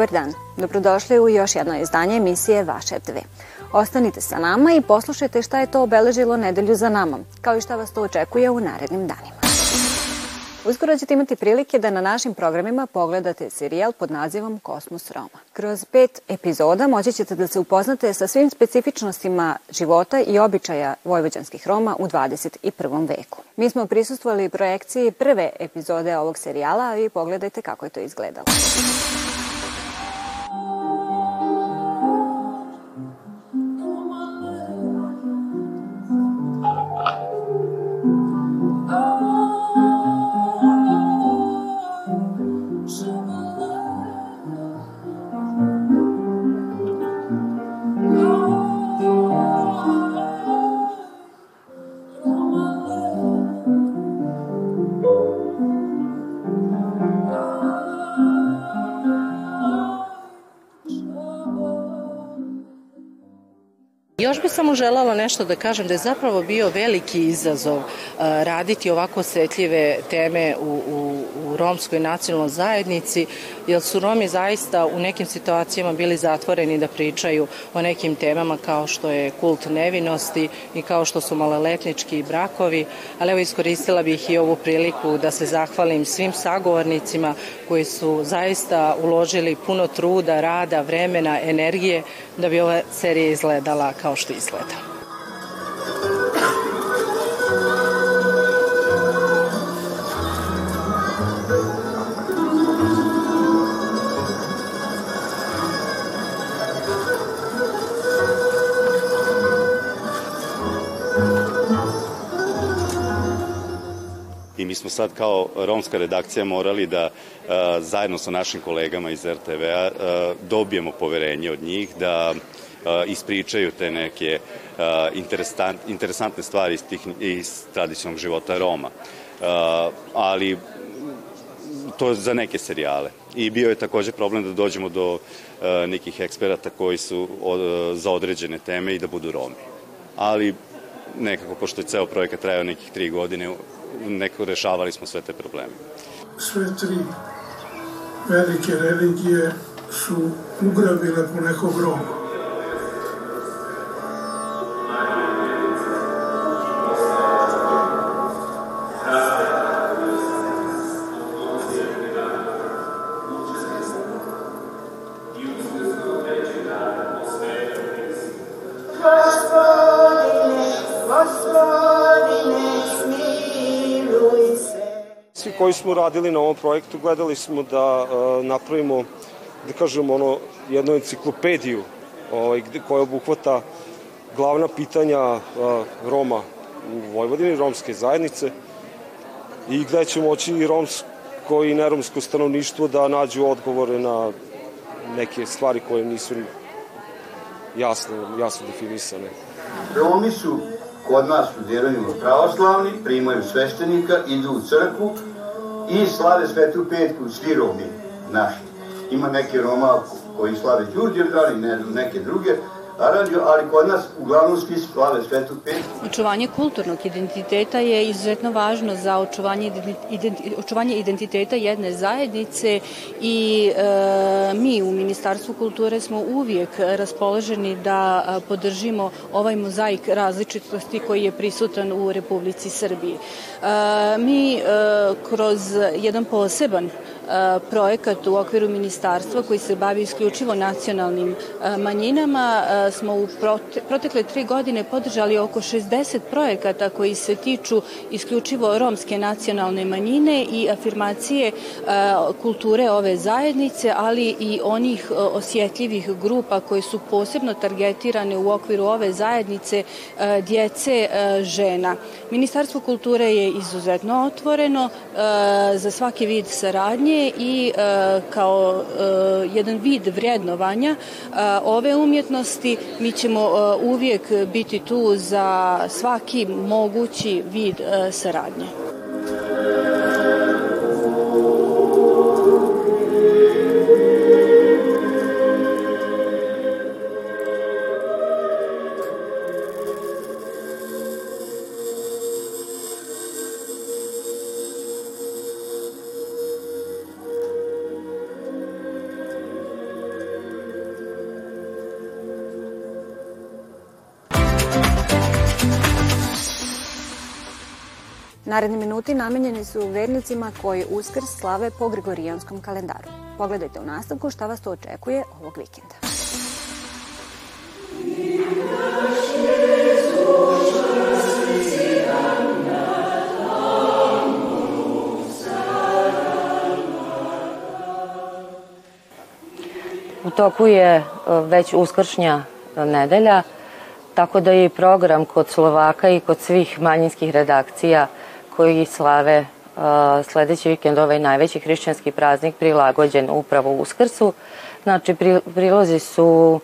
Dobar dan, dobrodošli u još jedno izdanje emisije Vaše TV. Ostanite sa nama i poslušajte šta je to obeležilo nedelju za nama, kao i šta vas to očekuje u narednim danima. Uskoro ćete imati prilike da na našim programima pogledate serijal pod nazivom Kosmos Roma. Kroz pet epizoda moći ćete da se upoznate sa svim specifičnostima života i običaja vojvođanskih Roma u 21. veku. Mi smo prisustvovali projekciji prve epizode ovog serijala, a vi pogledajte kako je to izgledalo. Samo želala nešto da kažem da je zapravo bio veliki izazov raditi ovako osetljive teme u, u, u romskoj nacionalnoj zajednici, jer su Romi zaista u nekim situacijama bili zatvoreni da pričaju o nekim temama kao što je kult nevinosti i kao što su maloletnički brakovi, ali evo iskoristila bih i ovu priliku da se zahvalim svim sagovornicima koji su zaista uložili puno truda, rada, vremena, energije da bi ova serija izgledala kao što izgleda. Mi smo sad kao romska redakcija morali da a, zajedno sa našim kolegama iz RTV-a dobijemo poverenje od njih da a, ispričaju te neke interesantne stvari iz, tih, iz tradicionalnog života Roma. Ali to za neke serijale. I bio je takođe problem da dođemo do nekih eksperata koji su za određene teme i da budu Romi. Ali nekako, pošto je ceo projekat trajao nekih tri godine, neko rešavali smo sve te probleme. Sve tri velike religije su ugrabile po nekog Roma. Svi koji smo radili na ovom projektu gledali smo da uh, napravimo da kažem ono jednu enciklopediju ovaj, koja obuhvata glavna pitanja uh, Roma u Vojvodini, romske zajednice i gde će moći i romsko i neromsko stanovništvo da nađu odgovore na neke stvari koje nisu jasno, jasno definisane. Romi su kod nas studiraju pravoslavni, primaju sveštenika, idu u crkvu i slave svetu petku, svi Romi naši. Ima neki Roma koji slave Đurđevdan i ne neke druge, radio, ali kod nas uglavnom svi slave svetu petku. Očuvanje kulturnog identiteta je izuzetno važno za očuvanje, identi, očuvanje identiteta jedne zajednice i e, mi u Ministarstvu kulture smo uvijek raspoloženi da podržimo ovaj mozaik različitosti koji je prisutan u Republici Srbiji. E, mi e, kroz jedan poseban projekat u okviru ministarstva koji se bavi isključivo nacionalnim manjinama smo u protekle tri godine podržali oko 60 projekata koji se tiču isključivo romske nacionalne manjine i afirmacije kulture ove zajednice, ali i onih osjetljivih grupa koje su posebno targetirane u okviru ove zajednice djece žena. Ministarstvo kulture je izuzetno otvoreno za svaki vid saradnje i kao jedan vid vrednovanja ove umjetnosti mi ćemo uvijek biti tu za svaki mogući vid saradnje. Naredni minuti namenjeni su vernicima koji uskrs slave po Gregorijanskom kalendaru. Pogledajte u nastavku šta vas to očekuje ovog vikenda. U toku je e, već uskršnja nedelja, tako da je i program kod Slovaka i kod svih manjinskih redakcija koji slave e, sledeći vikend ovaj najveći hrišćanski praznik prilagođen upravo Uskrsu. Znači, prilozi su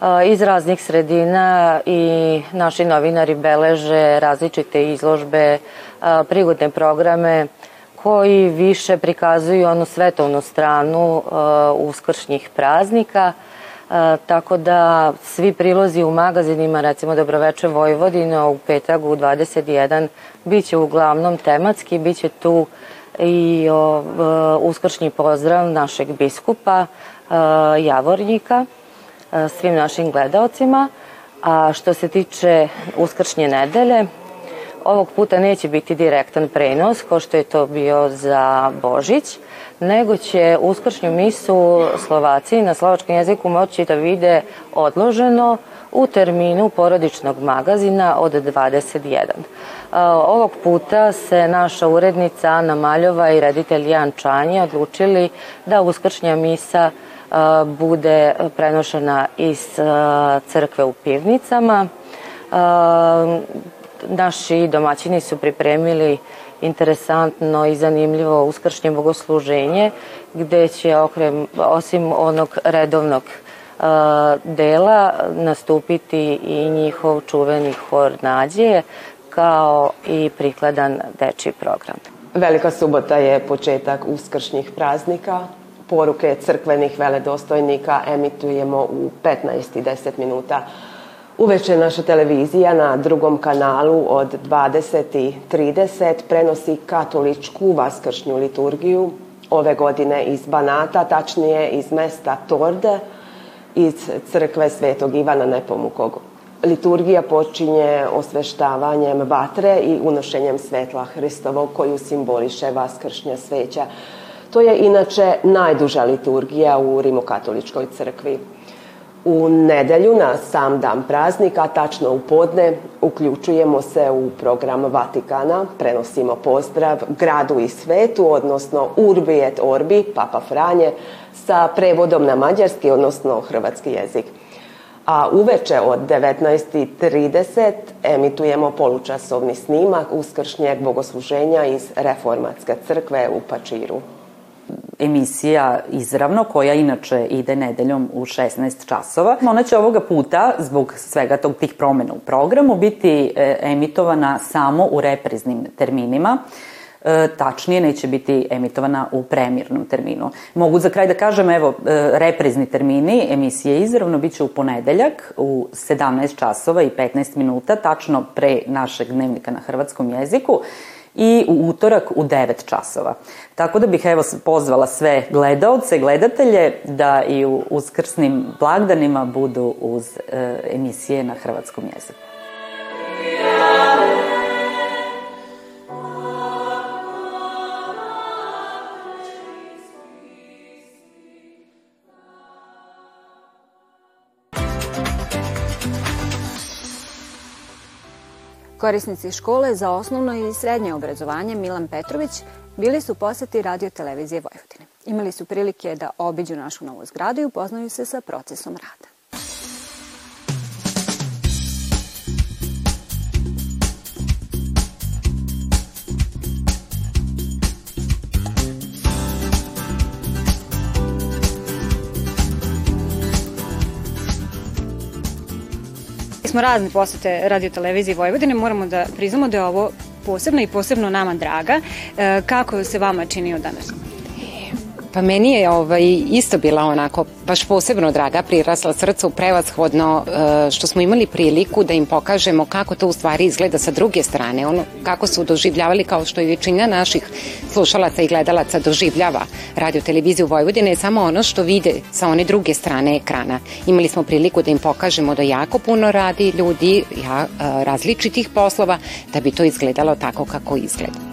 e, iz raznih sredina i naši novinari beleže različite izložbe, prigodne programe, koji više prikazuju onu svetovnu stranu uh, uskršnjih praznika, uh, tako da svi prilozi u magazinima, recimo Dobroveče Vojvodina u petak u 21, bit će uglavnom tematski, bit će tu i uh, uskršnji pozdrav našeg biskupa uh, Javornjika uh, svim našim gledaocima. A što se tiče uskršnje nedelje, ovog puta neće biti direktan prenos, kao što je to bio za Božić, nego će uskršnju misu Slovaci na slovačkom jeziku moći da vide odloženo u terminu porodičnog magazina od 21. Ovog puta se naša urednica Ana Maljova i reditelj Jan Čanje odlučili da uskršnja misa bude prenošena iz crkve u pivnicama naši domaćini su pripremili interesantno i zanimljivo uskršnje bogosluženje gde će okrem, osim onog redovnog uh, dela nastupiti i njihov čuveni hor nađe kao i prikladan deči program. Velika subota je početak uskršnjih praznika. Poruke crkvenih veledostojnika emitujemo u 15 i 10 minuta Uveče naša televizija na drugom kanalu od 20.30 prenosi katoličku vaskršnju liturgiju, ove godine iz Banata, tačnije iz mesta Torde, iz crkve Svetog Ivana Nepomukog. Liturgija počinje osveštavanjem vatre i unošenjem svetla Hristovog koju simboliše vaskršnja sveća. To je inače najduža liturgija u Rimokatoličkoj crkvi. U nedelju na sam dan praznika, tačno u podne, uključujemo se u program Vatikana, prenosimo pozdrav gradu i svetu, odnosno Urbi et Orbi, Papa Franje, sa prevodom na mađarski, odnosno hrvatski jezik. A uveče od 19.30 emitujemo polučasovni snimak uskršnjeg bogosluženja iz Reformatske crkve u Pačiru emisija izravno, koja inače ide nedeljom u 16 časova. Ona će ovoga puta, zbog svega tog tih promena u programu, biti e, emitovana samo u repriznim terminima e, tačnije neće biti emitovana u premirnom terminu. Mogu za kraj da kažem, evo, e, reprizni termini emisije izravno biće u ponedeljak u 17 časova i 15 minuta, tačno pre našeg dnevnika na hrvatskom jeziku i u utorak u 9 časova. Tako da bih evo pozvala sve gledaoce, gledatelje da i u uskrsnim blagdanima budu uz e, emisije na hrvatskom jeziku. Korisnici škole za osnovno i srednje obrazovanje Milan Petrović bili su poseti radio televizije Vojvodine. Imali su prilike da obiđu našu novu zgradu i upoznaju se sa procesom rada. Smo razne posete radio televizije Vojvodine, moramo da priznamo da je ovo posebno i posebno nama draga. E, kako se vama činio danas? Pa meni je ovaj, isto bila onako baš posebno draga, prirasla srcu prevashodno e, što smo imali priliku da im pokažemo kako to u stvari izgleda sa druge strane, ono kako su doživljavali kao što i većina naših slušalaca i gledalaca doživljava radio televiziju Vojvodine je samo ono što vide sa one druge strane ekrana. Imali smo priliku da im pokažemo da jako puno radi ljudi ja, e, različitih poslova da bi to izgledalo tako kako izgleda.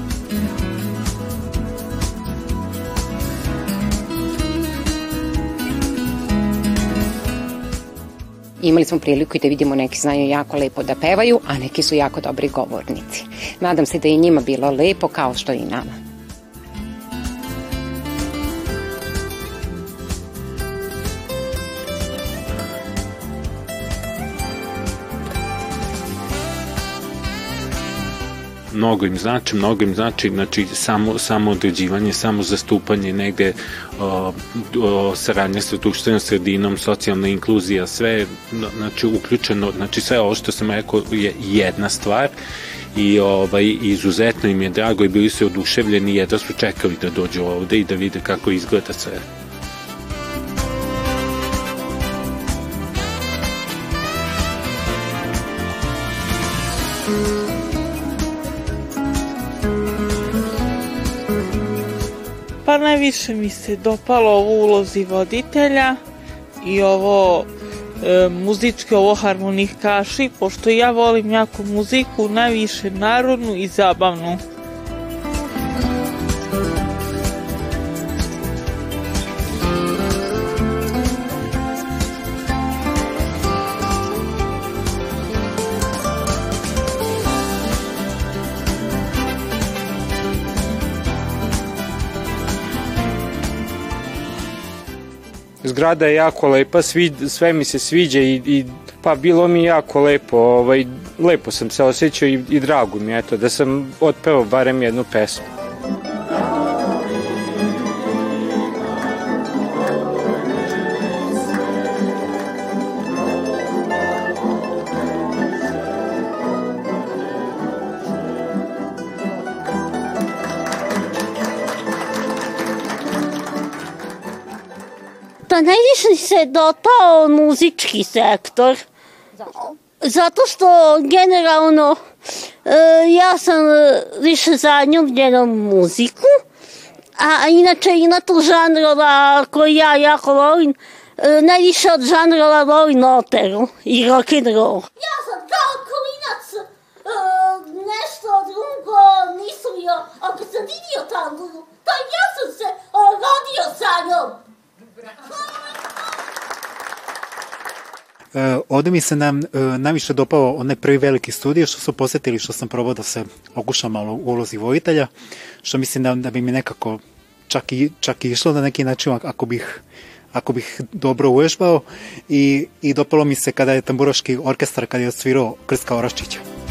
Imali smo priliku i da vidimo neki znaju jako lepo da pevaju, a neki su jako dobri govornici. Nadam se da je njima bilo lepo kao što i nama. Mnogo im znači, mnogo im znači, znači samo, samo određivanje, samo zastupanje negde, o, o, saradnja sa društvenom sredinom, socijalna inkluzija, sve znači uključeno, znači sve ovo što sam rekao je jedna stvar i ovaj, izuzetno im je drago i bili su oduševljeni jedva su čekali da dođu ovde i da vide kako izgleda sve. Pa najviše mi se dopalo ovo ulozi voditelja i ovo e, muzičke, ovo harmonikaši, pošto ja volim jako muziku, najviše narodnu i zabavnu. Zgrada je jako lepa, svi, sve mi se sviđa i, i pa bilo mi jako lepo, ovaj, lepo sam se osjećao i, i drago mi eto da sam otpeo barem jednu pesmu. Pa najviše se dopao muzički sektor. Zašto? Zato što generalno e, ja sam e, više zanjubljenom muziku, a inače ima tu žanrova koji ja jako volim. E, najviše od žanrova volim operu i rock'n'roll. Ja sam kao klinac e, nešto drugo mislio, ako sam vidio tangu, pa ja sam se rodio sa njom. E, ovde mi se nam e, najviše dopao onaj prvi veliki studij što su posetili, što sam probao da se okušam malo u ulozi vojitelja, što mislim da, da bi mi nekako čak i, čak i išlo na neki način ako bih ako bih dobro uvežbao i, i dopalo mi se kada je tamburaški orkestar kada je odsvirao Krska Oraščića.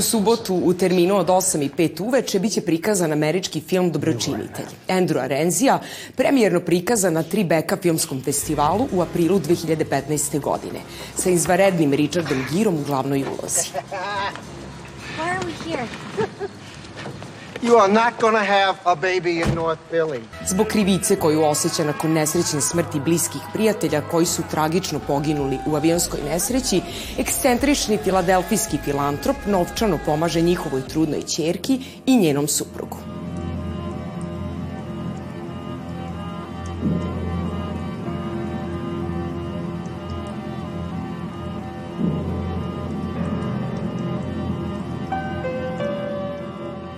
U subotu u terminu od 8 i 5 uveče biće prikazan američki film Dobročinitelj. Andrew Arenzija premijerno prikazan na Tribeca filmskom festivalu u aprilu 2015. godine sa izvarednim Richardom Girom u glavnoj ulozi. Why are we here? You are not gonna have a baby in North Philly. Zbog krivice koju osjeća nakon nesrećne smrti bliskih prijatelja koji su tragično poginuli u avionskoj nesreći, ekscentrični filadelfijski filantrop novčano pomaže njihovoj trudnoj ćerki i njenom suprugu.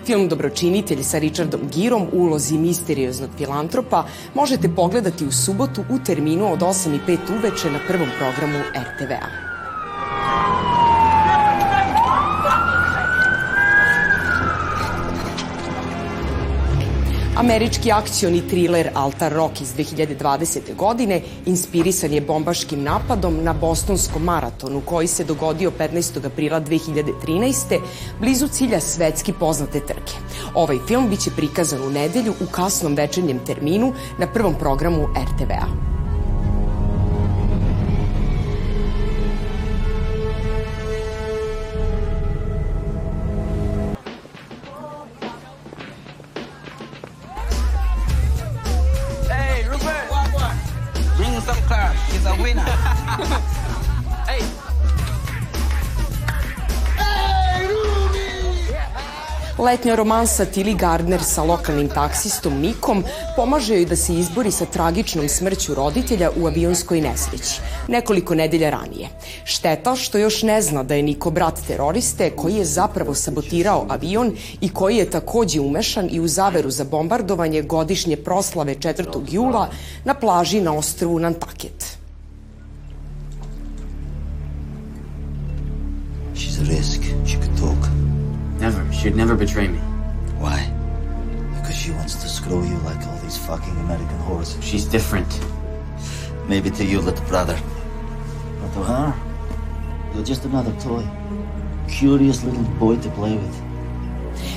Film Dobročinitelj sa Richardom Girom u ulozi misterioznog filantropa možete pogledati u subotu u terminu od 8 i 5 uveče na prvom programu RTV-a. Američki akcioni triler Altar Rock iz 2020. godine inspirisan je bombaškim napadom na bostonskom maratonu koji se dogodio 15. aprila 2013. blizu cilja svetski poznate trke. Ovaj film biće prikazan u nedelju u kasnom večernjem terminu na prvom programu RTV-a. Letnja romansa Tilly Gardner sa lokalnim taksistom Nikom pomaže joj da se izbori sa tragičnom smrću roditelja u avionskoj nesreći, nekoliko nedelja ranije. Šteta što još ne zna da je Niko brat teroriste koji je zapravo sabotirao avion i koji je takođe umešan i u zaveru za bombardovanje godišnje proslave 4. jula na plaži na ostrovu Nantucket. She'd never betray me. Why? Because she wants to screw you like all these fucking American whores. She's different. Maybe to you, little brother. But to her, you're just another toy. Curious little boy to play with.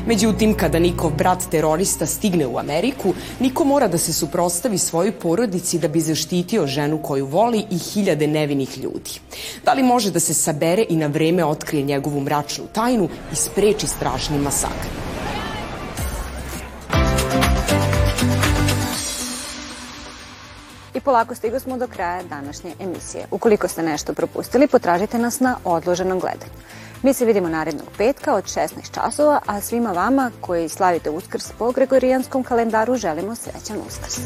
Međutim, kada Nikov brat terorista stigne u Ameriku, Niko mora da se suprostavi svojoj porodici da bi zaštitio ženu koju voli i hiljade nevinih ljudi. Da li može da se sabere i na vreme otkrije njegovu mračnu tajnu i spreči strašni masakr? I polako stigo smo do kraja današnje emisije. Ukoliko ste nešto propustili, potražite nas na odloženom gledanju. Mi se vidimo narednog petka od 16 časova, a svima vama koji slavite Uskrs po Gregorijanskom kalendaru želimo srećan Uskrs.